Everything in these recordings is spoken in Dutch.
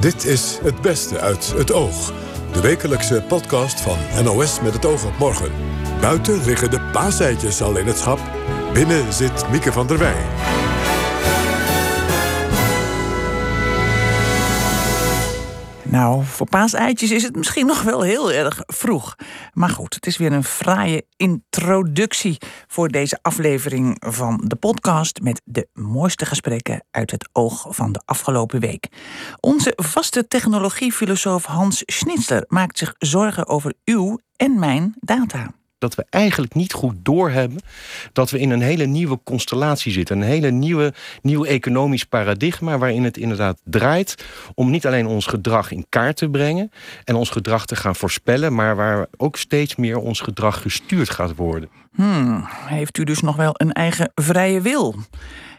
Dit is Het Beste uit het Oog. De wekelijkse podcast van NOS met het oog op morgen. Buiten liggen de paaseitjes al in het schap. Binnen zit Mieke van der Wij. Nou, voor paaseitjes is het misschien nog wel heel erg vroeg. Maar goed, het is weer een fraaie introductie voor deze aflevering van de podcast met de mooiste gesprekken uit het oog van de afgelopen week. Onze vaste technologiefilosoof Hans Schnitzler maakt zich zorgen over uw en mijn data dat we eigenlijk niet goed doorhebben dat we in een hele nieuwe constellatie zitten. Een hele nieuwe, nieuw economisch paradigma waarin het inderdaad draait om niet alleen ons gedrag in kaart te brengen en ons gedrag te gaan voorspellen, maar waar ook steeds meer ons gedrag gestuurd gaat worden. Hmm, heeft u dus nog wel een eigen vrije wil?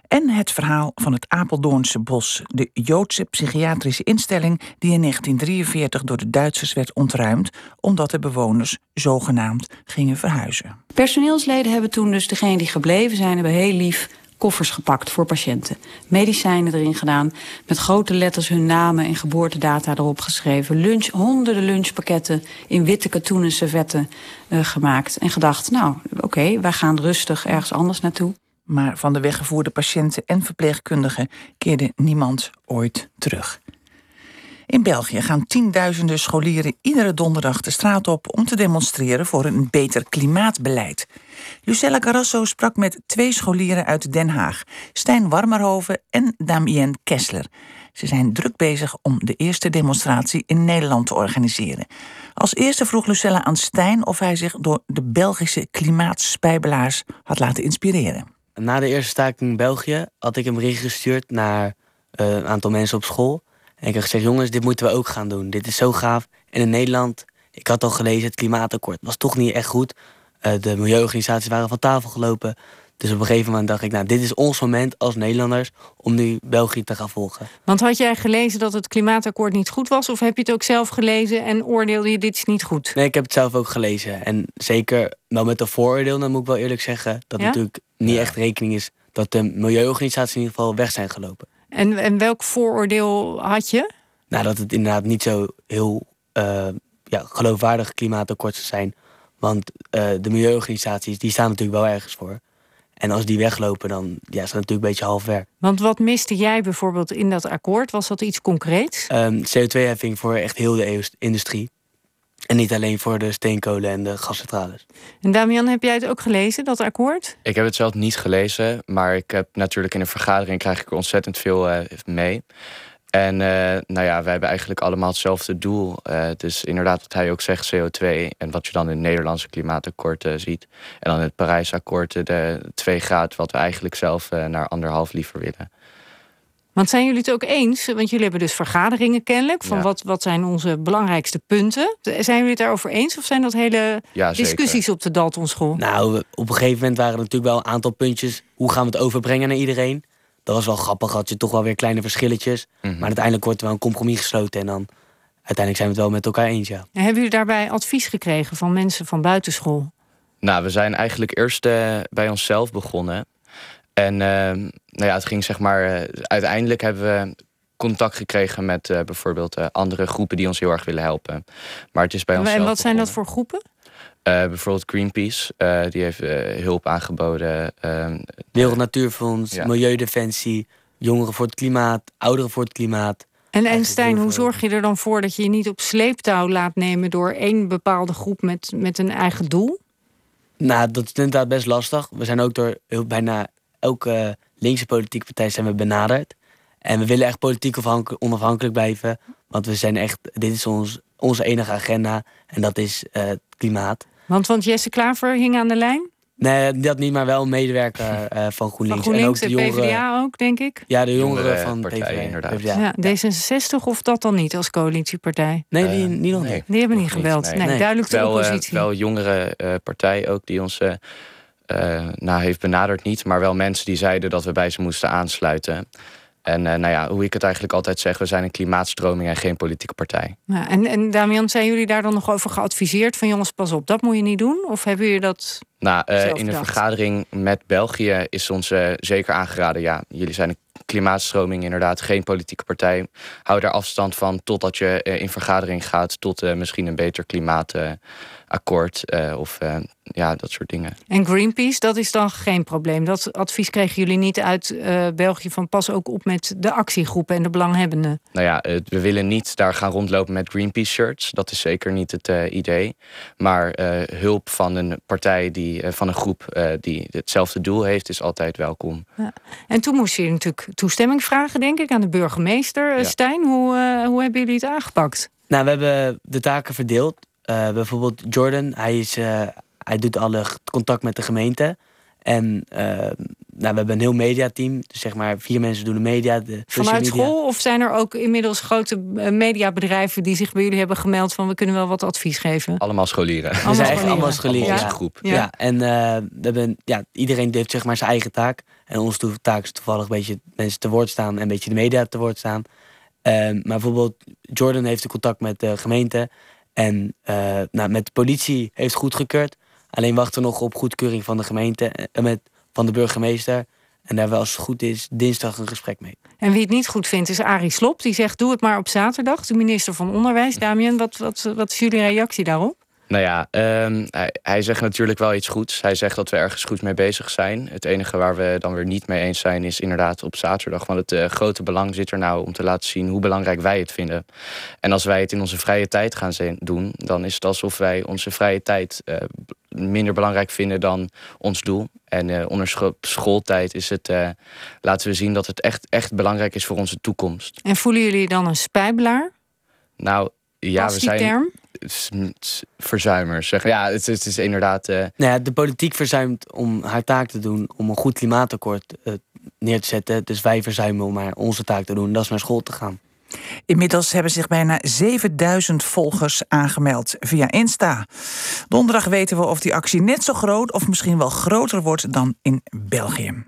En het verhaal van het Apeldoornse Bos, de Joodse psychiatrische instelling die in 1943 door de Duitsers werd ontruimd omdat de bewoners zogenaamd gingen verhuizen. Personeelsleden hebben toen dus degene die gebleven zijn, hebben heel lief koffers gepakt voor patiënten. Medicijnen erin gedaan, met grote letters hun namen en geboortedata erop geschreven. Lunch, honderden lunchpakketten in witte katoenen servetten uh, gemaakt. En gedacht, nou oké, wij gaan rustig ergens anders naartoe. Maar van de weggevoerde patiënten en verpleegkundigen keerde niemand ooit terug. In België gaan tienduizenden scholieren iedere donderdag de straat op om te demonstreren voor een beter klimaatbeleid. Lucella Carrasso sprak met twee scholieren uit Den Haag, Stijn Warmerhoven en Damien Kessler. Ze zijn druk bezig om de eerste demonstratie in Nederland te organiseren. Als eerste vroeg Lucella aan Stijn of hij zich door de Belgische klimaatspijbelaars had laten inspireren. Na de eerste staking in België had ik een bericht gestuurd naar uh, een aantal mensen op school. En ik heb gezegd, jongens, dit moeten we ook gaan doen. Dit is zo gaaf. En in Nederland, ik had al gelezen, het klimaatakkoord was toch niet echt goed. Uh, de milieuorganisaties waren van tafel gelopen. Dus op een gegeven moment dacht ik, nou, dit is ons moment als Nederlanders om nu België te gaan volgen. Want had jij gelezen dat het klimaatakkoord niet goed was? Of heb je het ook zelf gelezen en oordeelde je dit is niet goed? Nee, ik heb het zelf ook gelezen. En zeker wel met een vooroordeel, dan moet ik wel eerlijk zeggen, dat ja? natuurlijk niet echt rekening is dat de milieuorganisaties in ieder geval weg zijn gelopen. En, en welk vooroordeel had je? Nou, dat het inderdaad niet zo heel uh, ja, geloofwaardig klimaatakkoord zou zijn. Want uh, de milieuorganisaties die staan natuurlijk wel ergens voor. En als die weglopen, dan ja, is dat natuurlijk een beetje half werk. Want wat miste jij bijvoorbeeld in dat akkoord? Was dat iets concreets? Um, CO2-heffing voor echt heel de industrie. En niet alleen voor de steenkolen en de gascentrales. En Damian, heb jij het ook gelezen, dat akkoord? Ik heb het zelf niet gelezen, maar ik heb natuurlijk in een vergadering krijg ik er ontzettend veel uh, mee. En uh, nou ja, wij hebben eigenlijk allemaal hetzelfde doel. Uh, dus inderdaad, wat hij ook zegt, CO2. En wat je dan in het Nederlandse klimaatakkoord uh, ziet. En dan het Parijsakkoord, de 2 graden, wat we eigenlijk zelf naar anderhalf liever willen. Want zijn jullie het ook eens? Want jullie hebben dus vergaderingen kennelijk. Van ja. wat, wat zijn onze belangrijkste punten? Zijn jullie het daarover eens? Of zijn dat hele ja, discussies op de Daltonschool? Nou, op een gegeven moment waren er natuurlijk wel een aantal puntjes. Hoe gaan we het overbrengen naar iedereen? dat was wel grappig. Had je toch wel weer kleine verschilletjes. Mm -hmm. Maar uiteindelijk wordt er wel een compromis gesloten. En dan uiteindelijk zijn we het wel met elkaar eens. Ja. En hebben jullie daarbij advies gekregen van mensen van buitenschool? Nou, we zijn eigenlijk eerst uh, bij onszelf begonnen. En uh, nou ja, het ging zeg maar. Uh, uiteindelijk hebben we contact gekregen met uh, bijvoorbeeld andere groepen die ons heel erg willen helpen. Maar het is bij ons. En wat begonnen. zijn dat voor groepen? Uh, bijvoorbeeld Greenpeace, uh, die heeft uh, hulp aangeboden. ehm, Wereld Natuurfonds, ja. Milieudefensie, Jongeren voor het Klimaat, Ouderen voor het Klimaat. En, en Stijn, hoe zorg je er dan voor dat je je niet op sleeptouw laat nemen door één bepaalde groep met, met een eigen doel? Nou, dat is inderdaad best lastig. We zijn ook door heel, bijna elke linkse politieke partij zijn we benaderd. En we willen echt politiek onafhankelijk blijven. Want we zijn echt, dit is ons, onze enige agenda. En dat is het klimaat. Want, want Jesse Klaver hing aan de lijn? Nee, dat niet, maar wel een medewerker uh, van GroenLinks. Van GroenLinks en ook de jongeren, PvdA ook, denk ik? Ja, de jongeren van partij, PvdA. inderdaad. PvdA. Ja, D66 of dat dan niet als coalitiepartij? Nee, die, niet nog nee. niet. Die hebben niet gebeld. Nee, nee. Nee. duidelijk de wel, uh, oppositie. wel jongere uh, partij ook die ons uh, nou, heeft benaderd niet, maar wel mensen die zeiden dat we bij ze moesten aansluiten. En uh, nou ja, hoe ik het eigenlijk altijd zeg, we zijn een klimaatstroming en geen politieke partij. Ja, en, en Damian, zijn jullie daar dan nog over geadviseerd? Van jongens, pas op, dat moet je niet doen? Of hebben jullie dat Nou, uh, zelf in een vergadering met België is ons uh, zeker aangeraden... ja, jullie zijn een klimaatstroming inderdaad. Geen politieke partij. Hou daar afstand van totdat je in vergadering gaat tot misschien een beter klimaatakkoord of ja, dat soort dingen. En Greenpeace, dat is dan geen probleem. Dat advies kregen jullie niet uit uh, België van pas ook op met de actiegroepen en de belanghebbenden. Nou ja, we willen niet daar gaan rondlopen met Greenpeace shirts. Dat is zeker niet het uh, idee. Maar uh, hulp van een partij die van een groep die hetzelfde doel heeft, is altijd welkom. Ja. En toen moest je natuurlijk toestemming vragen, denk ik, aan de burgemeester. Ja. Stijn, hoe, hoe hebben jullie het aangepakt? Nou, we hebben de taken verdeeld. Bijvoorbeeld Jordan, hij is hij doet alle contact met de gemeente. En uh, nou, we hebben een heel mediateam. Dus zeg maar vier mensen doen de media. De Vanuit school? Of zijn er ook inmiddels grote eh, mediabedrijven die zich bij jullie hebben gemeld van we kunnen wel wat advies geven? Allemaal scholieren. Allemaal we zijn echt allemaal scholieren. Ja. groep. Ja. ja. En uh, we hebben, ja, iedereen heeft zeg maar zijn eigen taak. En onze taak is toevallig een beetje mensen te woord staan en een beetje de media te woord staan. Uh, maar bijvoorbeeld Jordan heeft de contact met de gemeente. En nou, met de politie heeft goedgekeurd. Alleen wachten we nog op goedkeuring van de gemeente, uh, met, van de burgemeester. En daar wel als het goed is, dinsdag een gesprek mee. En wie het niet goed vindt, is Arie Slop. Die zegt: doe het maar op zaterdag. De minister van Onderwijs. Damian, wat, wat, wat is jullie reactie daarop? Nou ja, ehm, hij, hij, zegt natuurlijk wel iets goeds. Hij zegt dat we ergens goed mee bezig zijn. Het enige waar we dan weer niet mee eens zijn is inderdaad op zaterdag. Want het uh, grote belang zit er nou om te laten zien hoe belangrijk wij het vinden. En als wij het in onze vrije tijd gaan doen, dan is het alsof wij onze vrije tijd uh, minder belangrijk vinden dan ons doel. En uh, onder schooltijd is het, laten we zien dat het echt, echt belangrijk is voor onze toekomst. En voelen jullie dan een spijbelaar? Nou, ja, we zijn. Term? Verzuimers. Zeg. Ja, het, het is inderdaad. Uh... Nou ja, de politiek verzuimt om haar taak te doen, om een goed klimaatakkoord uh, neer te zetten. Dus wij verzuimen om maar onze taak te doen, dat is naar school te gaan. Inmiddels hebben zich bijna 7000 volgers aangemeld via Insta. Donderdag weten we of die actie net zo groot of misschien wel groter wordt dan in België.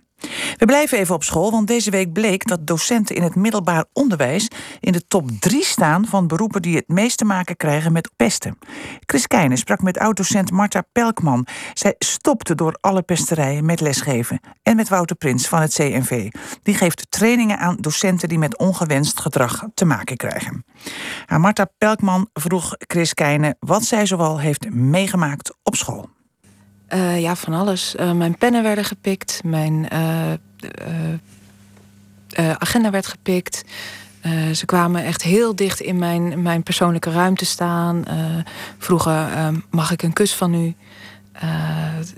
We blijven even op school, want deze week bleek dat docenten in het middelbaar onderwijs in de top 3 staan van beroepen die het meest te maken krijgen met pesten. Chris Keijnen sprak met oud-docent Marta Pelkman. Zij stopte door alle pesterijen met lesgeven. En met Wouter Prins van het CNV. Die geeft trainingen aan docenten die met ongewenst gedrag te maken krijgen. Aan Marta Pelkman vroeg Chris Keijnen wat zij zoal heeft meegemaakt op school. Uh, ja, van alles. Uh, mijn pennen werden gepikt, mijn uh, agenda werd gepikt. ze kwamen echt heel dicht in mijn, mijn persoonlijke ruimte staan. vroegen, mag ik een kus van u?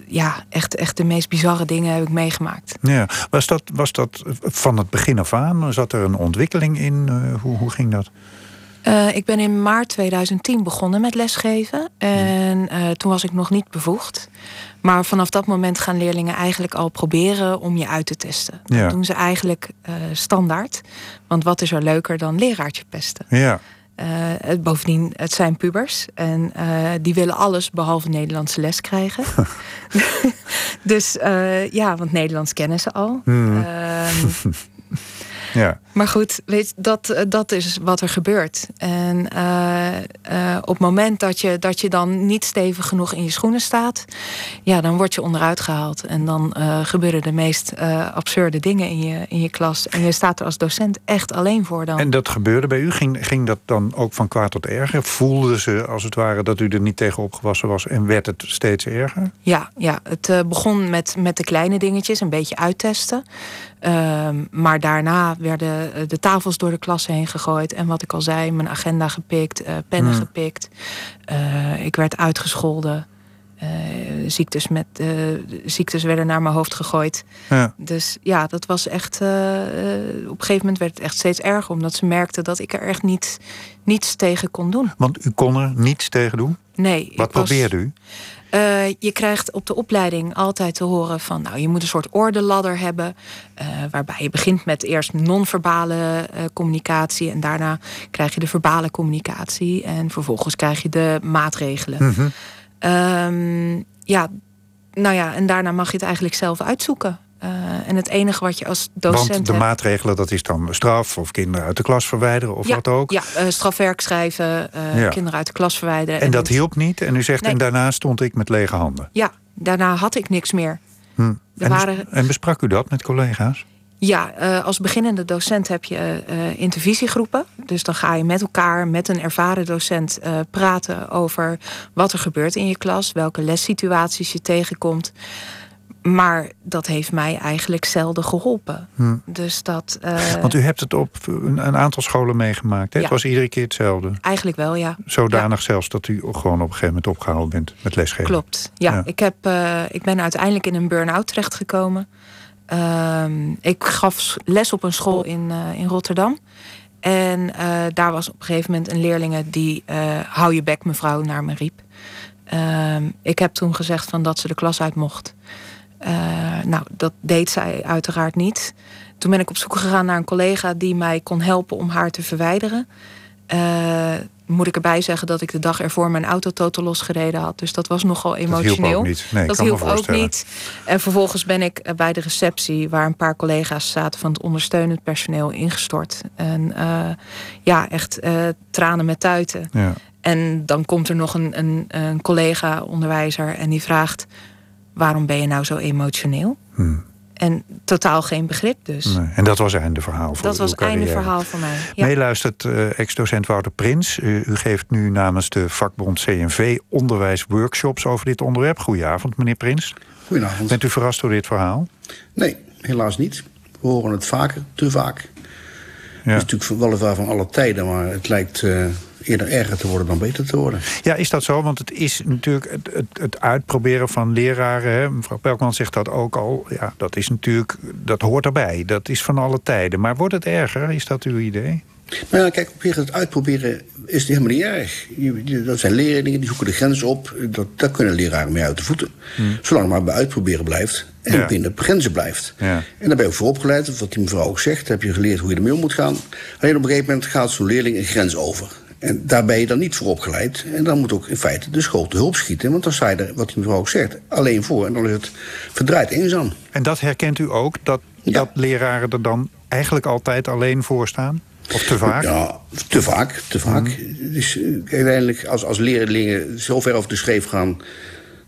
ja, echt, echt de meest bizarre dingen heb ik meegemaakt. Ja, was dat, was dat van het begin af aan? Zat er een ontwikkeling in? hoe, hoe ging dat? Uh, ik ben in maart 2010 begonnen met lesgeven. En uh, toen was ik nog niet bevoegd. Maar vanaf dat moment gaan leerlingen eigenlijk al proberen om je uit te testen. Dat doen ze eigenlijk uh, standaard. Want wat is er leuker dan leraartje pesten? Ja. bovendien, het zijn pubers. En die willen alles behalve Nederlandse les krijgen. dus ja, want Nederlands kennen ze al. Mm. Ja. Maar goed, weet, dat, eh, dat is wat er gebeurt. En uh, uh, op het moment dat je, dat je dan niet stevig genoeg in je schoenen staat, ja, dan word je onderuit gehaald. En dan uh, gebeuren de meest absurde dingen in je, in je klas. En je staat er als docent echt alleen voor dan. En dat gebeurde bij u? Ging, ging dat dan ook van kwaad tot erger? Voelden ze als het ware dat u er niet tegen opgewassen was en werd het steeds erger? Ja, ja het begon met, met de kleine dingetjes, een beetje uittesten. Ehm, maar daarna werden de tafels door de klas heen gegooid. En wat ik al zei, mijn agenda gepikt, uh, pennen hmm. gepikt. Uh, ik werd uitgescholden. Uh, ziektes, met, ziektes werden naar mijn hoofd gegooid. Ja. Dus ja, dat was echt. op een gegeven moment werd het echt steeds erger, omdat ze merkten dat ik er echt niet, niets tegen kon doen. Want u kon er niets tegen doen? Nee. Wat probeerde u? Uh, je krijgt op de opleiding altijd te horen van, nou, je moet een soort ordeladder hebben, uh, waarbij je begint met eerst non-verbale uh, communicatie en daarna krijg je de verbale communicatie en vervolgens krijg je de maatregelen. Mm -hmm. ja, nou ja, en daarna mag je het eigenlijk zelf uitzoeken. Uh, en het enige wat je als docent. Want de maatregelen, dat is dan straf of kinderen uit de klas verwijderen of wat ook? Ja, uh, strafwerk schrijven, uh, ja. kinderen uit de klas verwijderen. En, en dat hielp niet? En u zegt, nee. en daarna stond ik met lege handen? Ja, daarna had ik niks meer. Hm. En, waren... en besprak u dat met collega's? Ja, als beginnende docent heb je intervisiegroepen. Dus dan ga je met elkaar, met een ervaren docent, praten over wat er gebeurt in je klas, welke lessituaties je tegenkomt. Maar dat heeft mij eigenlijk zelden geholpen. Hm. Dus dat, Want u hebt het op een, een aantal scholen meegemaakt. Hè? Ja. Het was iedere keer hetzelfde. Eigenlijk wel, ja. Zodanig ja. zelfs dat u gewoon op een gegeven moment opgehaald bent met lesgeven. Klopt, ja. ja. Ik, heb, ik ben uiteindelijk in een burn-out terechtgekomen. Uh, ik gaf les op een school in, uh, in Rotterdam. En daar was op een gegeven moment een leerlinge die hou je bek mevrouw naar me riep. Ehm, ik heb toen gezegd van dat ze de klas uit mocht. Nou, dat deed zij uiteraard niet. Toen ben ik op zoek gegaan naar een collega die mij kon helpen om haar te verwijderen moet ik erbij zeggen dat ik de dag ervoor mijn auto totaal losgereden had. Dus dat was nogal emotioneel. Dat hielp ook niet. Nee, dat hielp ook niet. En vervolgens ben ik eh, bij de receptie, waar een paar collega's zaten van het ondersteunend personeel, ingestort. En uh, ja, echt uh, tranen met tuiten. Ja. En dan komt er nog een, een, een collega-onderwijzer en die vraagt: waarom ben je nou zo emotioneel? Hmm. En totaal geen begrip dus. Nee, en dat was einde verhaal voor Dat was einde verhaal voor mij. Ja. Meeluistert uh, ex-docent Wouter Prins. U geeft nu namens de vakbond CNV onderwijsworkshops over dit onderwerp. Goedenavond, meneer Prins. Goedenavond. Bent u verrast door dit verhaal? Nee, helaas niet. We horen het vaker, te vaak. Ja. Het is natuurlijk weliswaar van alle tijden, maar het lijkt... Uh, eerder erger te worden dan beter te worden. Ja, is dat zo? Want het is natuurlijk het, het, het uitproberen van leraren. Hè? Mevrouw Pelkman zegt dat ook al. Ja, dat is natuurlijk, dat hoort erbij. Dat is van alle tijden. Maar wordt het erger? Is dat uw idee? Nou ja, kijk, op zich het uitproberen is helemaal niet erg. dat zijn leerlingen, die zoeken de grens op. Dat, daar kunnen leraren mee uit de voeten. Hmm. Zolang het maar bij uitproberen blijft en ja. binnen de grenzen blijft. Ja. En daar ben je ook voor opgeleid, wat die mevrouw ook zegt. heb je geleerd hoe je ermee om moet gaan. Alleen op een gegeven moment gaat zo'n leerling een grens over. En daar ben je dan niet voor opgeleid. En dan moet ook in feite de school te hulp schieten. Want dan sta je er, wat die mevrouw ook zegt, alleen voor. En dan is het verdraaid eenzaam. En dat herkent u ook, dat, dat leraren er dan eigenlijk altijd alleen voor staan? Of te vaak? Ja, te vaak. Te vaak. Mm. Dus uiteindelijk, als, als leerlingen zo ver over de schreef gaan...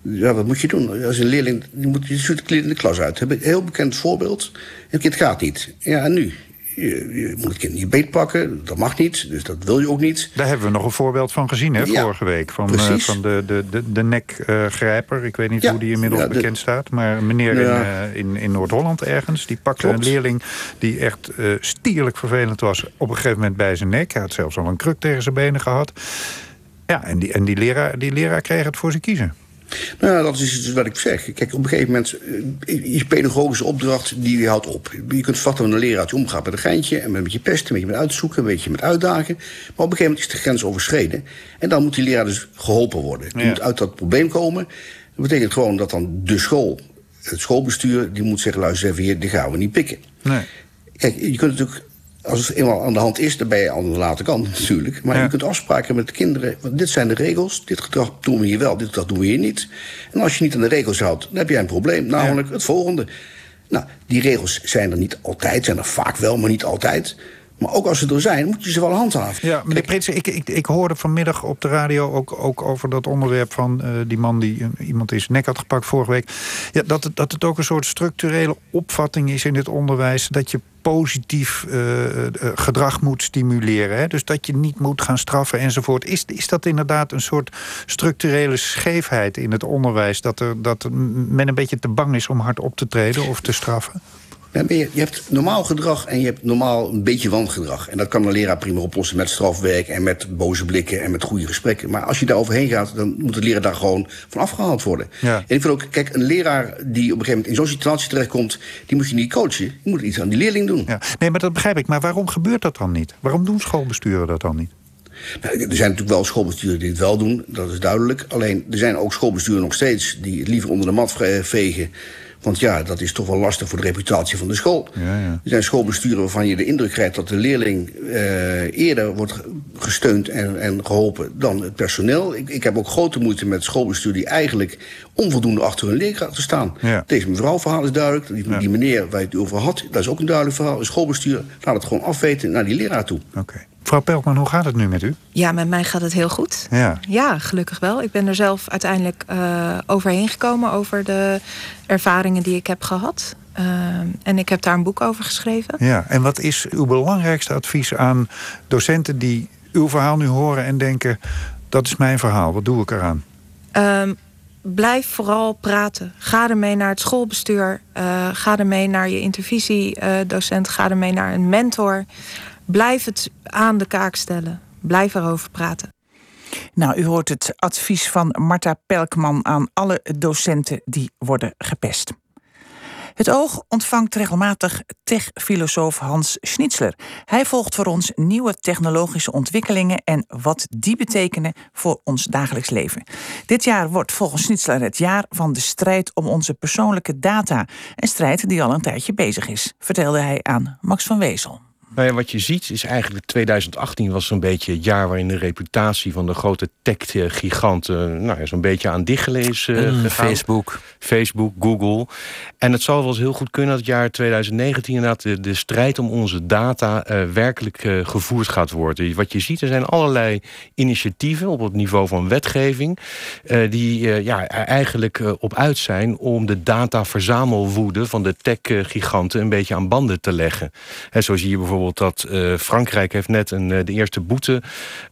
Ja, wat moet je doen? Als een leerling, je, moet, je stuurt in de klas uit. Een heel bekend voorbeeld. Het kind gaat niet. Ja, en nu? Je, moet het kind niet beetpakken, dat mag niet, dus dat wil je ook niet. Daar hebben we nog een voorbeeld van gezien, hè, vorige week. Van, uh, van de, de, de, de nekgrijper. Uh, ik weet niet hoe die inmiddels bekend staat. Maar een meneer in, uh, in, in Noord-Holland ergens... die pakte Klopt. een leerling die echt uh, stierlijk vervelend was... op een gegeven moment bij zijn nek. Hij had zelfs al een kruk tegen zijn benen gehad. Ja, en die, en die, leraar, die leraar kreeg het voor zijn kiezen. Nou, dat is dus wat ik zeg. Kijk, op een gegeven moment, eh, je pedagogische opdracht, die houdt op. Je kunt vatten met een leraar die omgaat met een geintje... en met je pesten, een beetje met uitzoeken, een beetje met uitdagen. Maar op een gegeven moment is de grens overschreden. En dan moet die leraar dus geholpen worden. Die moet uit dat probleem komen. Dat betekent gewoon dat dan de school, het schoolbestuur... die moet zeggen, luister even hier, die gaan we niet pikken. Nee. Kijk, je kunt natuurlijk als het eenmaal aan de hand is, dan ben je aan de late kant natuurlijk. Maar je kunt afspraken met de kinderen. Want dit zijn de regels. Dit gedrag doen we hier wel, dit gedrag doen we hier niet. En als je niet aan de regels houdt, dan heb jij een probleem. Namelijk het volgende. Nou, die regels zijn er niet altijd. Zijn er vaak wel, maar niet altijd. Maar ook als ze er zijn, moet je ze wel handhaven. Ja, meneer ik, ik, ik hoorde vanmiddag op de radio ook, ook over dat onderwerp van uh, die man die uh, iemand in zijn nek had gepakt vorige week. Ja, dat, het, dat het ook een soort structurele opvatting is in het onderwijs. Dat je positief uh, gedrag moet stimuleren. Hè? Dus dat je niet moet gaan straffen enzovoort. Is, is dat inderdaad een soort structurele scheefheid in het onderwijs? Dat, er, dat men een beetje te bang is om hard op te treden of te straffen? Je, je hebt normaal gedrag en je hebt normaal een beetje wangedrag. En dat kan een leraar prima oplossen met strafwerk en met boze blikken en met goede gesprekken. Maar als je daar overheen gaat, dan moet de leraar daar gewoon van afgehaald worden. Ja. En ik vind ook, kijk, een leraar die op een gegeven moment in zo'n situatie terechtkomt, die moet je niet coachen. Je moet iets aan die leerling doen. Ja. Nee, maar dat begrijp ik. Maar waarom gebeurt dat dan niet? Waarom doen schoolbesturen dat dan niet? Nou, er zijn natuurlijk wel schoolbesturen die het wel doen, dat is duidelijk. Alleen er zijn ook schoolbesturen nog steeds die het liever onder de mat vegen want ja, dat is toch wel lastig voor de reputatie van de school. Ja, ja. Er zijn schoolbesturen waarvan je de indruk krijgt dat de leerling uh, eerder wordt gesteund en, en geholpen dan het personeel. Ik, ik heb ook grote moeite met schoolbestuur die eigenlijk onvoldoende achter hun leerkrachten staan. Ja. Deze mevrouw verhaal is duidelijk. Die, die, meneer waar je het over had, dat is ook een duidelijk verhaal. Een schoolbestuur laat het gewoon afweten naar die leraar toe. Oké. Mevrouw Pelkman, hoe gaat het nu met u? Ja, met mij gaat het heel goed. Ja, ja gelukkig wel. Ik ben er zelf uiteindelijk uh, overheen gekomen over de ervaringen die ik heb gehad. en ik heb daar een boek over geschreven. Ja, en wat is uw belangrijkste advies aan docenten die uw verhaal nu horen en denken: dat is mijn verhaal, wat doe ik eraan? Um, blijf vooral praten. Ga ermee naar het schoolbestuur. Uh, ga ermee naar je intervisiedocent. Ga ermee naar een mentor. Blijf het aan de kaak stellen. Blijf erover praten. Nou, u hoort het advies van Marta Pelkman aan alle docenten die worden gepest. Het Oog ontvangt regelmatig tech-filosoof Hans Schnitzler. Hij volgt voor ons nieuwe technologische ontwikkelingen en wat die betekenen voor ons dagelijks leven. Dit jaar wordt volgens Schnitzler het jaar van de strijd om onze persoonlijke data. Een strijd die al een tijdje bezig is, vertelde hij aan Max van Wezel. Nou ja, wat je ziet is eigenlijk 2018 was zo'n beetje het jaar waarin de reputatie van de grote tech-giganten nou ja, zo'n beetje aan dichtgelezen uh, gegaan. Facebook. Facebook, Google. En het zal wel eens heel goed kunnen dat het jaar 2019 inderdaad de, de strijd om onze data uh, werkelijk uh, gevoerd gaat worden. Wat je ziet, er zijn allerlei initiatieven op het niveau van wetgeving die ja, eigenlijk op uit zijn om de dataverzamelwoede van de tech-giganten een beetje aan banden te leggen. En zo zie je bijvoorbeeld dat uh, Frankrijk heeft net een, uh, de eerste boete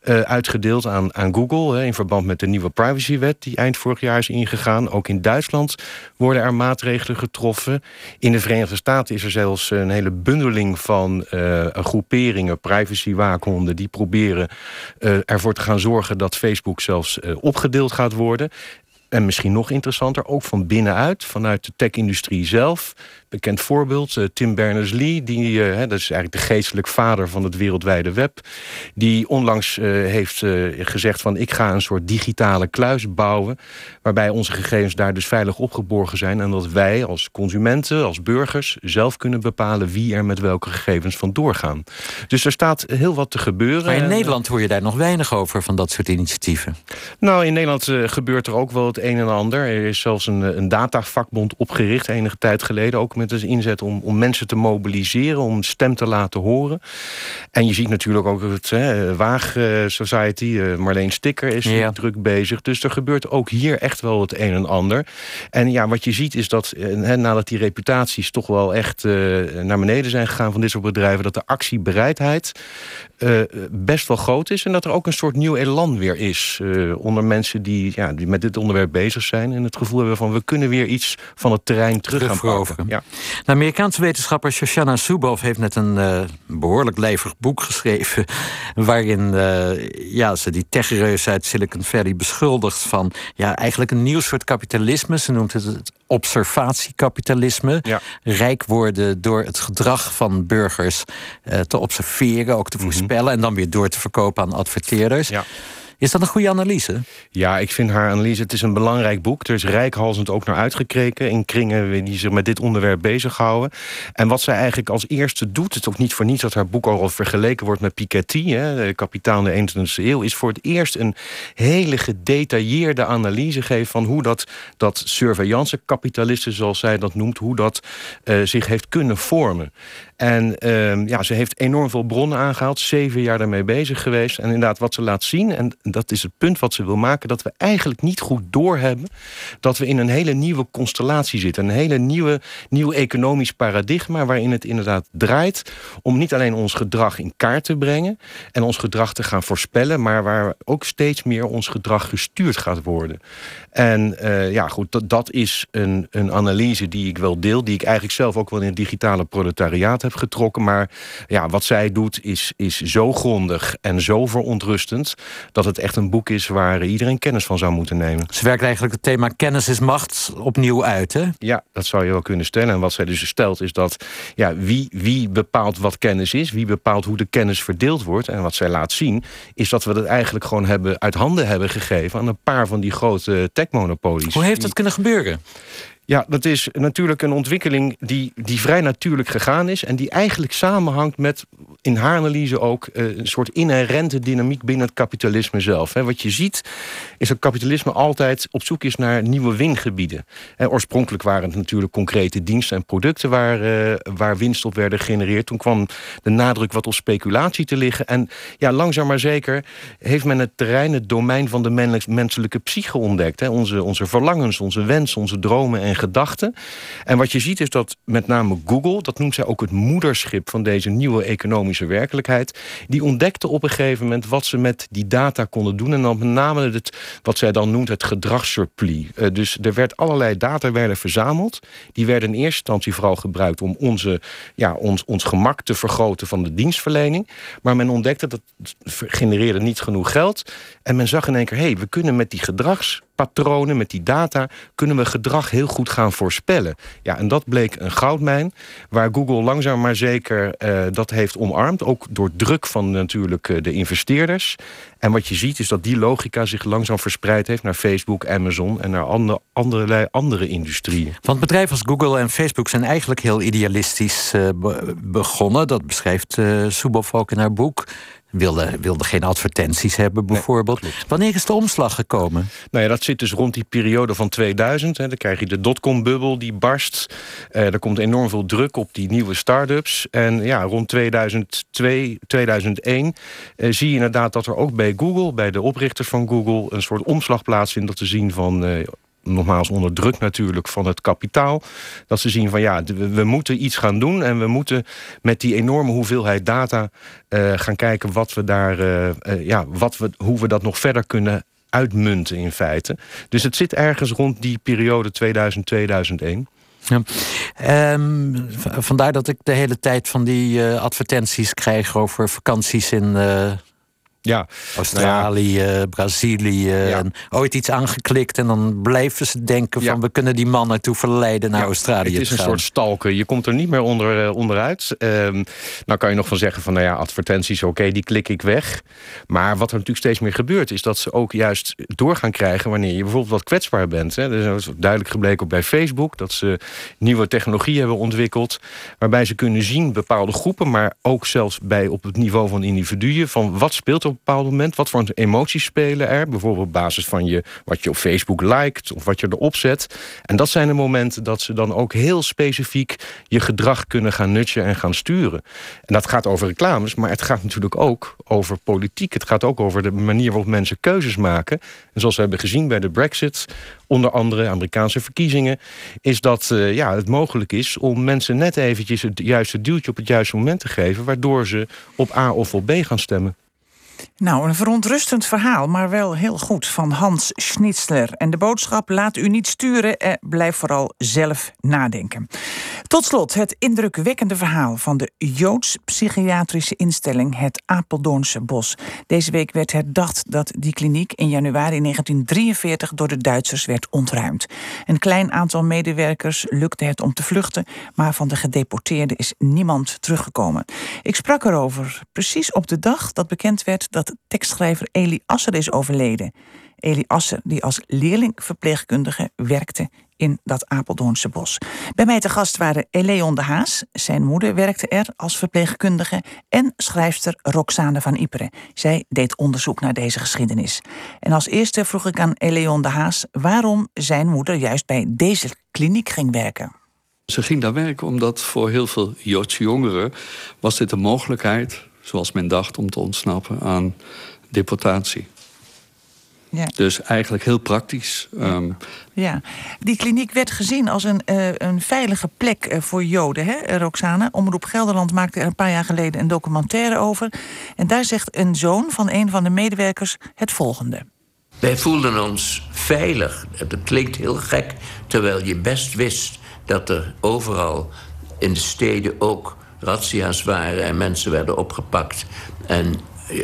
uh, uitgedeeld aan, aan Google... Hè, in verband met de nieuwe privacywet die eind vorig jaar is ingegaan. Ook in Duitsland worden er maatregelen getroffen. In de Verenigde Staten is er zelfs een hele bundeling van groeperingen... privacywaakhondenden die proberen ervoor te gaan zorgen... dat Facebook zelfs opgedeeld gaat worden. En misschien nog interessanter, ook van binnenuit, vanuit de tech-industrie zelf bekend voorbeeld. Uh, Tim Berners-Lee, die, uh, dat is eigenlijk de geestelijk vader van het wereldwijde web. Die onlangs uh, heeft gezegd van ik ga een soort digitale kluis bouwen. Waarbij onze gegevens daar dus veilig opgeborgen zijn. En dat wij als consumenten, als burgers zelf kunnen bepalen wie er met welke gegevens vandoor gaan. Dus er staat heel wat te gebeuren. Maar in Nederland hoor je daar nog weinig over van dat soort initiatieven. Nou, in Nederland gebeurt er ook wel het een en ander. Er is zelfs een, een datavakbond opgericht enige tijd geleden. Ook met dus inzet om, om mensen te mobiliseren, om stem te laten horen. En je ziet natuurlijk ook het hè, Waag eh, Society, uh, Marleen Sticker is ja. druk bezig. Dus er gebeurt ook hier echt wel het een en ander. En ja, wat je ziet is dat hè, nadat die reputaties toch wel echt uh, naar beneden zijn gegaan van dit soort bedrijven, dat de actiebereidheid best wel groot is. En dat er ook een soort nieuw elan weer is onder mensen die, ja, die met dit onderwerp bezig zijn. En het gevoel hebben van we kunnen weer iets van het terrein terug gaan pakken. Ja. De Amerikaanse wetenschapper Shoshana Zuboff heeft net een uh, behoorlijk levig boek geschreven. waarin uh, ja, ze die techreus uit Silicon Valley beschuldigt van ja, eigenlijk een nieuw soort kapitalisme. Ze noemt het het observatiekapitalisme. Ja. Rijk worden door het gedrag van burgers uh, te observeren, ook te mhm. voorspellen. en dan weer door te verkopen aan adverteerders. Ja. Is dat een goede analyse? Ja, ik vind haar analyse. Het is een belangrijk boek. Er is rijkhalsend ook naar uitgekreken in kringen die zich met dit onderwerp bezighouden. En wat zij eigenlijk als eerste doet, het is ook niet voor niets dat haar boek al vergeleken wordt met Piketty, hè, kapitaal de 21e eeuw, is voor het eerst een hele gedetailleerde analyse geven van hoe dat, dat surveillance-kapitalisten, zoals zij dat noemt, hoe dat uh, zich heeft kunnen vormen. En uh, ja, ze heeft enorm veel bronnen aangehaald, zeven jaar daarmee bezig geweest. En inderdaad, wat ze laat zien, en dat is het punt wat ze wil maken, dat we eigenlijk niet goed doorhebben dat we in een hele nieuwe constellatie zitten. Een hele nieuwe, nieuw economisch paradigma waarin het inderdaad draait om niet alleen ons gedrag in kaart te brengen en ons gedrag te gaan voorspellen, maar waar ook steeds meer ons gedrag gestuurd gaat worden. En uh, ja, goed, dat, dat is een, een analyse die ik wel deel, die ik eigenlijk zelf ook wel in het digitale proletariaat heb getrokken. Maar ja, wat zij doet is, is zo grondig en zo verontrustend... dat het echt een boek is waar iedereen kennis van zou moeten nemen. Ze werkt eigenlijk het thema kennis is macht opnieuw uit, hè? Ja, dat zou je wel kunnen stellen. En wat zij dus stelt is dat ja, wie, wie bepaalt wat kennis is... wie bepaalt hoe de kennis verdeeld wordt. En wat zij laat zien is dat we dat eigenlijk gewoon hebben, uit handen hebben gegeven... aan een paar van die grote techmonopolies. Hoe heeft dat kunnen gebeuren? Ja, dat is natuurlijk een ontwikkeling die, die vrij natuurlijk gegaan is... en die eigenlijk samenhangt met in haar analyse ook een soort inherente dynamiek binnen het kapitalisme zelf. Wat je ziet is dat kapitalisme altijd op zoek is naar nieuwe wingebieden. Oorspronkelijk waren het natuurlijk concrete diensten en producten waar, waar winst op werden gegenereerd. Toen kwam de nadruk wat op speculatie te liggen. En ja, langzaam maar zeker heeft men het terrein, het domein van de menselijke psyche ontdekt. Onze, onze verlangens, onze wensen, onze dromen en gedachten. En wat je ziet is dat met name Google, dat noemt zij ook het moederschip van deze nieuwe economische werkelijkheid, die ontdekte op een gegeven moment wat ze met die data konden doen. En dan met name het, wat zij dan noemt het gedragssurplus. Uh, dus er werd allerlei data werden verzameld. Die werden in eerste instantie vooral gebruikt om onze, ja, ons, ons gemak te vergroten van de dienstverlening. Maar men ontdekte dat het genereerde niet genoeg geld. En men zag in één keer, hé, hey, we kunnen met die gedrags patronen, met die data, kunnen we gedrag heel goed gaan voorspellen. Ja, en dat bleek een goudmijn, waar Google langzaam maar zeker uh, dat heeft omarmd. Ook door druk van natuurlijk uh, de investeerders. En wat je ziet is dat die logica zich langzaam verspreid heeft naar Facebook, Amazon en naar andere, andere, andere industrieën. Want bedrijven als Google en Facebook zijn eigenlijk heel idealistisch uh, begonnen. Dat beschrijft uh, ook in haar boek wilde, wilde geen advertenties hebben, bijvoorbeeld. Wanneer is de omslag gekomen? Nou ja, dat zit dus rond die periode van 2000. Hè. Dan krijg je de dotcom-bubbel die barst. Uh, er komt enorm veel druk op die nieuwe start-ups. En ja, rond 2002, 2001 uh, zie je inderdaad dat er ook bij Google, bij de oprichters van Google, een soort omslag plaatsvindt om te zien van. Uh, nogmaals onder druk natuurlijk van het kapitaal. Dat ze zien van ja, we, moeten iets gaan doen en we moeten met die enorme hoeveelheid data uh, gaan kijken wat we daar, uh, uh, ja, wat we, hoe we dat nog verder kunnen uitmunten in feite. Dus het zit ergens rond die periode 2000-2001. Ja. Um, vandaar dat ik de hele tijd van die advertenties krijg over vakanties in ja. Australië, nou ja. Brazilië. En ooit iets aangeklikt en dan blijven ze denken van... we kunnen die man naartoe verleiden naar Australië Het is een soort stalken. Je komt er niet meer onder, uh, onderuit. Um, nou kan je nog van zeggen van, nou ja, advertenties, oké, die klik ik weg. Maar wat er natuurlijk steeds meer gebeurt... is dat ze ook juist door gaan krijgen wanneer je bijvoorbeeld wat kwetsbaar bent. Hè. Er is duidelijk gebleken ook bij Facebook... dat ze nieuwe technologie hebben ontwikkeld... waarbij ze kunnen zien bepaalde groepen... maar ook zelfs bij op het niveau van individuen... van wat speelt er op een bepaald moment? Wat voor emoties spelen er? Bijvoorbeeld op basis van je, wat je op Facebook liked of wat je erop zet. En dat zijn de momenten dat ze dan ook heel specifiek je gedrag kunnen gaan nutchen en gaan sturen. En dat gaat over reclames, maar het gaat natuurlijk ook over politiek. Het gaat ook over de manier waarop mensen keuzes maken. En zoals we hebben gezien bij de Brexit, onder andere Amerikaanse verkiezingen, is dat uh, ja, het mogelijk is om mensen net eventjes het juiste duwtje op het juiste moment te geven, waardoor ze op A of op B gaan stemmen. Nou, een verontrustend verhaal, maar wel heel goed van Hans Schnitzler. En de boodschap: laat u niet sturen, en blijf vooral zelf nadenken. Tot slot het indrukwekkende verhaal van de Joods-psychiatrische instelling Het Apeldoornse Bos. Deze week werd herdacht dat die kliniek in januari 1943 door de Duitsers werd ontruimd. Een klein aantal medewerkers lukte het om te vluchten, maar van de gedeporteerden is niemand teruggekomen. Ik sprak erover precies op de dag dat bekend werd dat tekstschrijver Eli Asser is overleden. Eli Asser, die als leerlingverpleegkundige werkte in dat Apeldoornse bos. Bij mij te gast waren Eleon de Haas. Zijn moeder werkte er als verpleegkundige. En schrijfster Roxane van Iperen. Zij deed onderzoek naar deze geschiedenis. En als eerste vroeg ik aan Eleon de Haas waarom zijn moeder juist bij deze kliniek ging werken. Ze ging daar werken omdat voor heel veel Joodse jongeren was dit een mogelijkheid zoals men dacht, om te ontsnappen aan deportatie. Ja. Dus eigenlijk heel praktisch. Ja. Ehm, ja. die kliniek werd gezien als een, uh, een veilige plek uh, voor Joden, hè, Roxane? Omroep Gelderland maakte er een paar jaar geleden een documentaire over. En daar zegt een zoon van een van de medewerkers het volgende. Wij voelden ons veilig. Dat klinkt heel gek, terwijl je best wist dat er overal in de steden ook razzia's waren en mensen werden opgepakt. En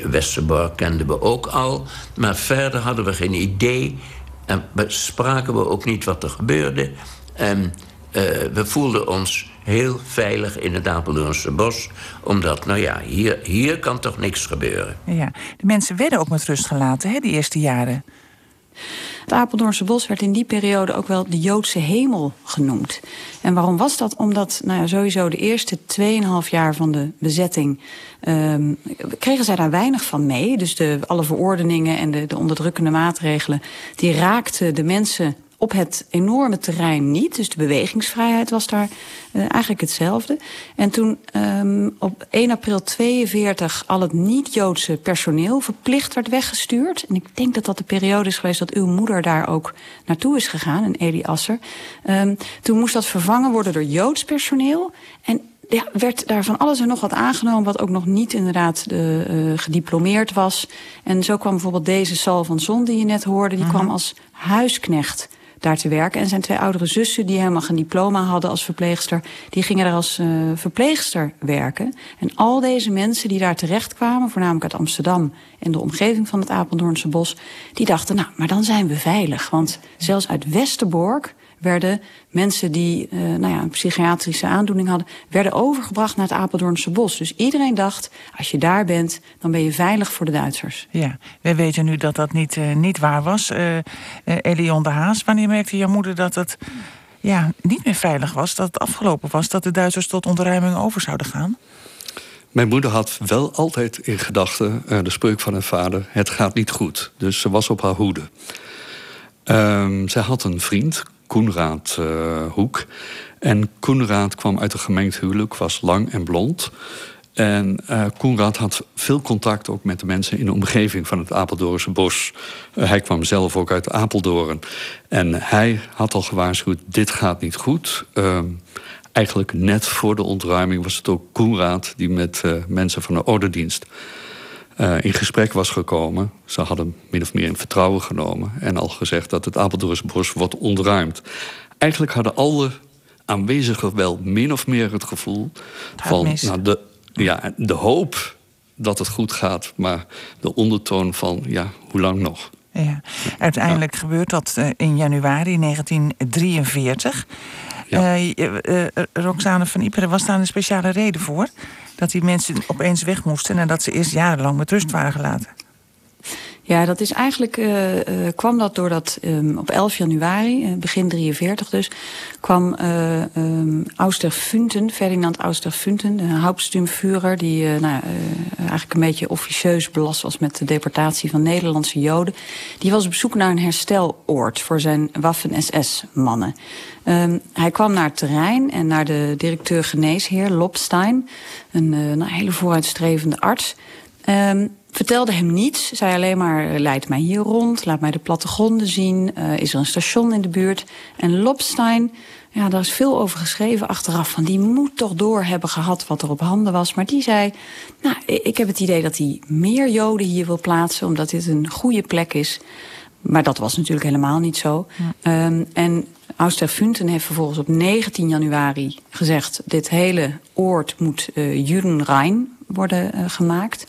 Westerbork kenden we ook al. Maar verder hadden we geen idee. En spraken we ook niet wat er gebeurde. En uh, we voelden ons heel veilig in het Apeldoornse bos. Omdat, nou ja, hier, hier kan toch niks gebeuren. Ja, de mensen werden ook met rust gelaten, hè, die eerste jaren. Het Apeldoornse bos werd in die periode ook wel de Joodse hemel genoemd. En waarom was dat? Omdat nou ja, sowieso de eerste 2,5 jaar van de bezetting um, kregen zij daar weinig van mee. Dus de, alle verordeningen en de, de onderdrukkende maatregelen... die raakten de mensen op het enorme terrein niet. Dus de bewegingsvrijheid was daar uh, eigenlijk hetzelfde. En toen um, op 1 april 42 al het niet-Joodse personeel verplicht werd weggestuurd. En ik denk dat dat de periode is geweest dat uw moeder daar ook naartoe is gegaan, en Eli Asser. Um, toen moest dat vervangen worden door Joods personeel. En ja, werd daar van alles en nog wat aangenomen... wat ook nog niet inderdaad de, uh, gediplomeerd was. En zo kwam bijvoorbeeld deze Sal van Zon die je net hoorde... die uh -huh. kwam als huisknecht daar te werken. En zijn twee oudere zussen, die helemaal geen diploma hadden als verpleegster... die gingen daar als uh, verpleegster werken. En al deze mensen die daar terecht kwamen... voornamelijk uit Amsterdam en de omgeving van het Apeldoornse bos... die dachten, nou, maar dan zijn we veilig. Want zelfs uit Westerbork werden mensen die uh, nou ja, een psychiatrische aandoening hadden... werden overgebracht naar het Apeldoornse bos. Dus iedereen dacht, als je daar bent, dan ben je veilig voor de Duitsers. Ja, wij weten nu dat dat niet, uh, niet waar was. Uh, Elion de Haas, wanneer merkte jouw moeder dat het ja, niet meer veilig was... dat het afgelopen was, dat de Duitsers tot ontruiming over zouden gaan? Mijn moeder had wel altijd in gedachten de spreuk van haar vader... het gaat niet goed, dus ze was op haar hoede. Um, zij had een vriend, Koenraad Hoek. En Koenraad kwam uit een gemengd huwelijk, was lang en blond. En uh, Koenraad had veel contact ook met de mensen in de omgeving van het Apeldoornse bos. Uh, hij kwam zelf ook uit Apeldoorn. En hij had al gewaarschuwd, dit gaat niet goed. Uh, eigenlijk net voor de ontruiming was het ook Koenraad... die met mensen van de ordendienst uh, in gesprek was gekomen. Ze hadden min of meer in vertrouwen genomen en al gezegd dat het Apeldoornse bos wordt ontruimd. Eigenlijk hadden alle aanwezigen wel min of meer het gevoel van nou, de, ja, de hoop dat het goed gaat, maar de ondertoon van ja, hoe lang nog? Ja. Uiteindelijk ja. gebeurt dat uh, in januari 1943. Ja. Uh, uh, Roxane van Iperen, was daar een speciale reden voor? dat die mensen opeens weg moesten en dat ze eerst jarenlang met rust waren gelaten. Ja, dat is eigenlijk, uh, uh, kwam dat doordat um, op 11 januari, uh, begin 43 dus, kwam um, Auster-Funten, Ferdinand Auster-Funten, de Hauptsturmführer, die nou, eigenlijk een beetje officieus belast was met de deportatie van Nederlandse Joden. Die was op zoek naar een hersteloord voor zijn Waffen-SS-mannen. Um, hij kwam naar het terrein en naar de directeur geneesheer, Lopstein, een, een hele vooruitstrevende arts. Um, vertelde hem niets. Zei alleen maar, leid mij hier rond, laat mij de plattegronden zien. Uh, is er een station in de buurt? En Lopstein, ja, daar is veel over geschreven achteraf. Van die moet toch door hebben gehad wat er op handen was. Maar die zei, nou, ik heb het idee dat hij meer Joden hier wil plaatsen... omdat dit een goede plek is. Maar dat was natuurlijk helemaal niet zo. Ja. Um, en Auster Funten heeft vervolgens op 19 januari gezegd... dit hele oord moet uh, Judenrein worden uh, gemaakt...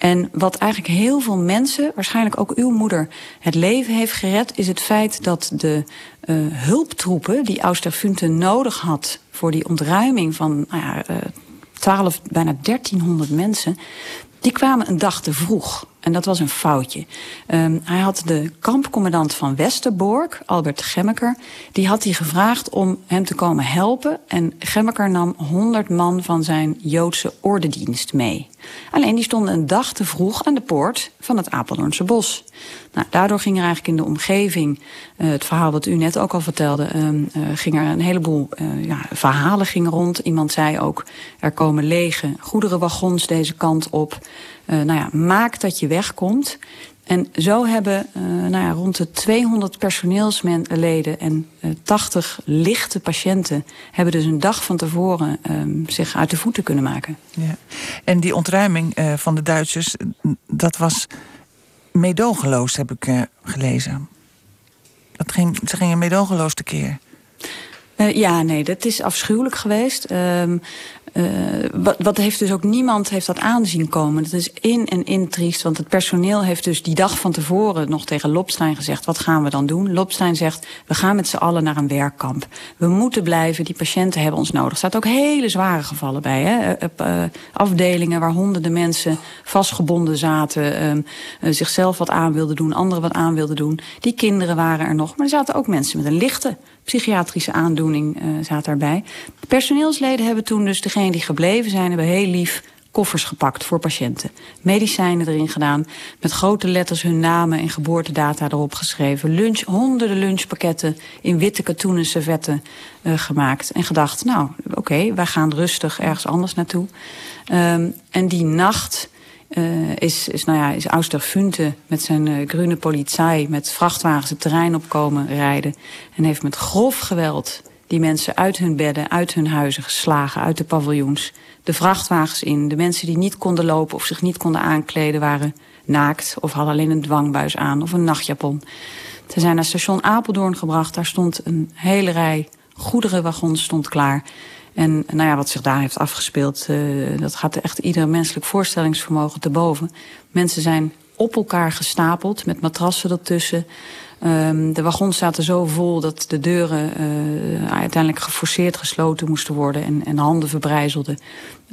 En wat eigenlijk heel veel mensen, waarschijnlijk ook uw moeder, het leven heeft gered, is het feit dat de uh, hulptroepen die Austerfunten nodig had voor die ontruiming van nou ja, uh, 12, bijna 1300 mensen, die kwamen een dag te vroeg. En dat was een foutje. Um, hij had de kampcommandant van Westerbork, Albert Gemmeker... die had hij gevraagd om hem te komen helpen. En Gemmeker nam 100 man van zijn Joodse ordedienst mee. Alleen die stonden een dag te vroeg aan de poort van het Apeldoornse bos. Nou, daardoor ging er eigenlijk in de omgeving... Uh, het verhaal wat u net ook al vertelde... Um, uh, ging er een heleboel uh, ja, verhalen gingen rond. Iemand zei ook, er komen lege goederenwagons deze kant op... Uh, nou ja, maak dat je wegkomt. En zo hebben uh, nou ja, rond de 200 personeelsleden en uh, 80 lichte patiënten... hebben dus een dag van tevoren um, zich uit de voeten kunnen maken. Ja. En die ontruiming uh, van de Duitsers, dat was meedogenloos, heb ik gelezen. Dat ging, ze gingen meedogenloos tekeer. Uh, ja, nee, dat is afschuwelijk geweest. Um, uh, wat, wat, heeft dus ook niemand heeft dat aanzien komen. Dat is in en in triest, want het personeel heeft dus die dag van tevoren nog tegen Lopstein gezegd: wat gaan we dan doen? Lopstein zegt: we gaan met z'n allen naar een werkkamp. We moeten blijven, die patiënten hebben ons nodig. Er staat ook hele zware gevallen bij. Hè? Uh, afdelingen waar honderden mensen vastgebonden zaten, uh, zichzelf wat aan wilden doen, anderen wat aan wilden doen. Die kinderen waren er nog, maar er zaten ook mensen met een lichte psychiatrische aandoening uh, zaten daarbij. De personeelsleden hebben toen dus degene die gebleven zijn, hebben heel lief koffers gepakt voor patiënten. Medicijnen erin gedaan, met grote letters hun namen en geboortedata erop geschreven. Lunch, honderden lunchpakketten in witte katoenen servetten uh, gemaakt. En gedacht, nou oké, wij gaan rustig ergens anders naartoe. Um, en die nacht uh, is, is, nou ja, is met zijn uh, groene politie met vrachtwagens het terrein opkomen rijden. En heeft met grof geweld die mensen uit hun bedden, uit hun huizen geslagen, uit de paviljoens. De vrachtwagens in. De mensen die niet konden lopen of zich niet konden aankleden waren naakt of hadden alleen een dwangbuis aan of een nachtjapon. Ze zijn naar station Apeldoorn gebracht. Daar stond een hele rij goederenwagons stond klaar. En nou ja, wat zich daar heeft afgespeeld, uh, dat gaat echt ieder menselijk voorstellingsvermogen te boven. Mensen zijn op elkaar gestapeld met matrassen ertussen. Um, de wagons zaten zo vol dat de deuren uh, uiteindelijk geforceerd gesloten moesten worden en, en handen verbrijzelden.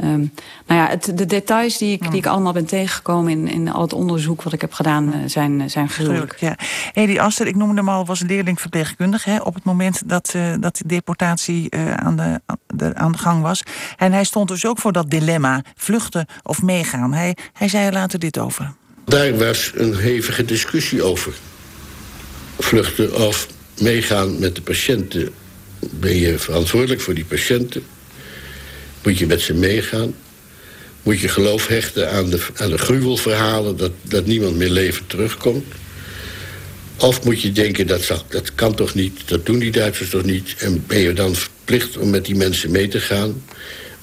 Um, nou ja, het, de details die ik, die ik allemaal ben tegengekomen in, in al het onderzoek wat ik heb gedaan, uh, zijn, zijn gruwelijk. Ja. Edi Aster, ik noemde hem al, was leerling verpleegkundige hè, op het moment dat, uh, dat de deportatie aan, de, de, aan de gang was. En hij stond dus ook voor dat dilemma, vluchten of meegaan. Hij, hij zei er later dit over. Daar was een hevige discussie over vluchten of meegaan met de patiënten. Ben je verantwoordelijk voor die patiënten? Moet je met ze meegaan? Moet je geloof hechten aan de, aan de gruwelverhalen dat, dat niemand meer levend terugkomt? Of moet je denken, dat, dat kan toch niet, dat doen die Duitsers toch niet... en ben je dan verplicht om met die mensen mee te gaan?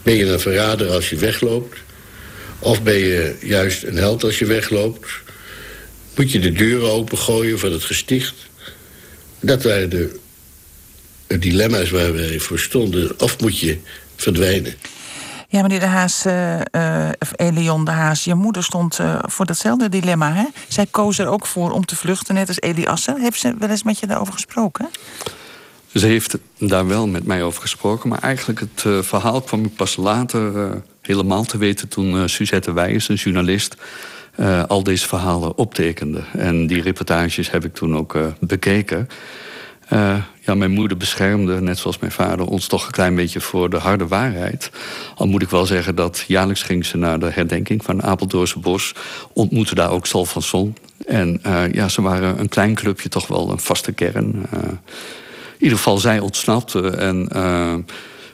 Ben je een verrader als je wegloopt? Of ben je juist een held als je wegloopt? Moet je de deuren opengooien van het gesticht? Dat waren de, dilemma's waar wij voor stonden. Of moet je verdwijnen? Ja, meneer De Haas, uh, uh, Elion De Haas, je moeder stond uh, voor datzelfde dilemma. Hè? Zij koos er ook voor om te vluchten, net als Eli Assen. Heeft ze wel eens met je daarover gesproken? Ze heeft daar wel met mij over gesproken. Maar eigenlijk het verhaal kwam ik pas later helemaal te weten... toen Suzette Wijs, een journalist, uh, al deze verhalen optekende. En die reportages heb ik toen ook uh, bekeken. Uh, ja, mijn moeder beschermde, net zoals mijn vader, ons toch een klein beetje voor de harde waarheid. Al moet ik wel zeggen dat jaarlijks ging ze naar de herdenking van Apeldoornse Bos. Ontmoette daar ook Sal van Son. En ja, ze waren een klein clubje, toch wel een vaste kern. in ieder geval, zij ontsnapte en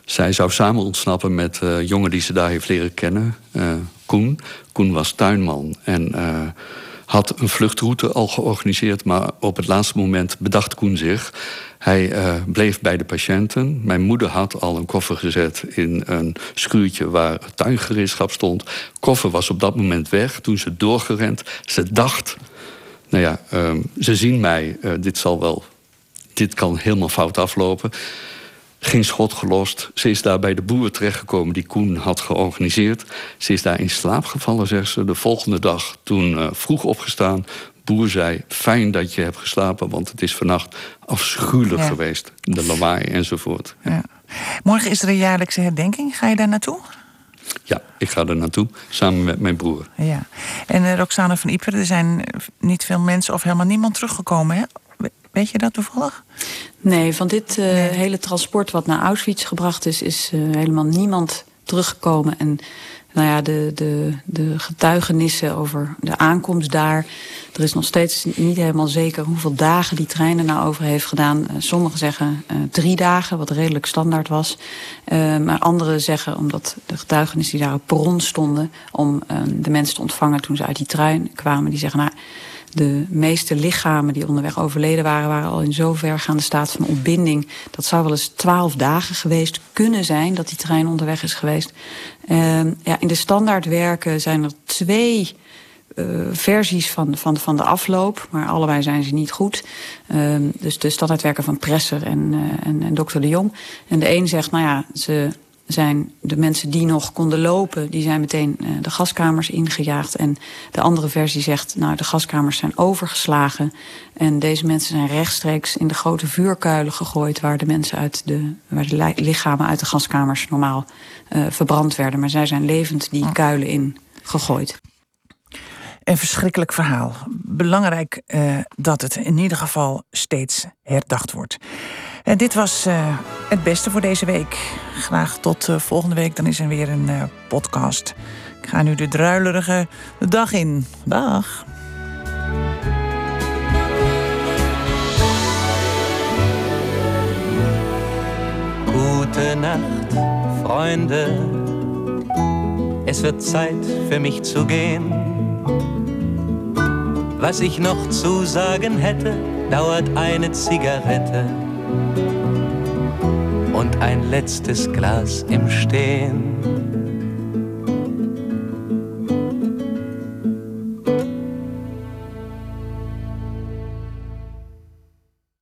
zij zou samen ontsnappen met jongen die ze daar heeft leren kennen, Koen. Koen was tuinman en uh, had een vluchtroute al georganiseerd, maar op het laatste moment bedacht Koen zich. Hij bleef bij de patiënten. Mijn moeder had al een koffer gezet in een schuurtje waar tuingereedschap stond. Koffer was op dat moment weg. Toen ze doorgerend. Ze dacht, nou ja, ehm, ze zien mij, dit zal wel, dit kan helemaal fout aflopen. Geen schot gelost. Ze is daar bij de boer terechtgekomen die Koen had georganiseerd. Ze is daar in slaap gevallen, zegt ze. De volgende dag, toen uh, vroeg opgestaan. Boer zei, fijn dat je hebt geslapen... want het is vannacht afschuwelijk geweest. De lawaai enzovoort. Ja. Ja. Morgen is er een jaarlijkse herdenking. Ga je daar naartoe? Ja, ik ga er naartoe, samen met mijn broer. Ja. En uh, Roxane van Ieper, er zijn niet veel mensen... of helemaal niemand teruggekomen, hè? Weet je dat toevallig? Nee, van dit uh, hele transport wat naar Auschwitz gebracht is, is uh, helemaal niemand teruggekomen. En nou ja, de, de, de getuigenissen over de aankomst daar. Er is nog steeds niet helemaal zeker hoeveel dagen die trein er nou over heeft gedaan. Uh, sommigen zeggen uh, drie dagen, wat redelijk standaard was. Uh, maar anderen zeggen, omdat de getuigenissen die daar op perron stonden... om de mensen te ontvangen toen ze uit die trein kwamen, die zeggen... nou de meeste lichamen die onderweg overleden waren... waren al in zo vergaande staat van ontbinding. Dat zou wel eens twaalf dagen geweest kunnen zijn... dat die trein onderweg is geweest. Uh, ja, in de standaardwerken zijn er twee... Uh, versies van, van, van de afloop, maar allebei zijn ze niet goed. Uh, dus de standaardwerken van Presser en, uh, en, en dokter de Jong. En de een zegt, nou ja, ze zijn de mensen die nog konden lopen... die zijn meteen uh, de gaskamers ingejaagd. En de andere versie zegt, nou, de gaskamers zijn overgeslagen. En deze mensen zijn rechtstreeks in de grote vuurkuilen gegooid... waar de mensen uit de, waar de lichamen uit de gaskamers normaal uh, verbrand werden. Maar zij zijn levend die kuilen in gegooid. Een verschrikkelijk verhaal. Belangrijk uh, dat het in ieder geval steeds herdacht wordt. En dit was uh, het beste voor deze week. Graag tot uh, volgende week, dan is er weer een podcast. Ik ga nu de druilerige dag in. Dag. Nacht, Freunde. Es wird Zeit für mich zu gehen. Was ich noch zu sagen hätte, dauert eine Zigarette und ein letztes Glas im Stehen.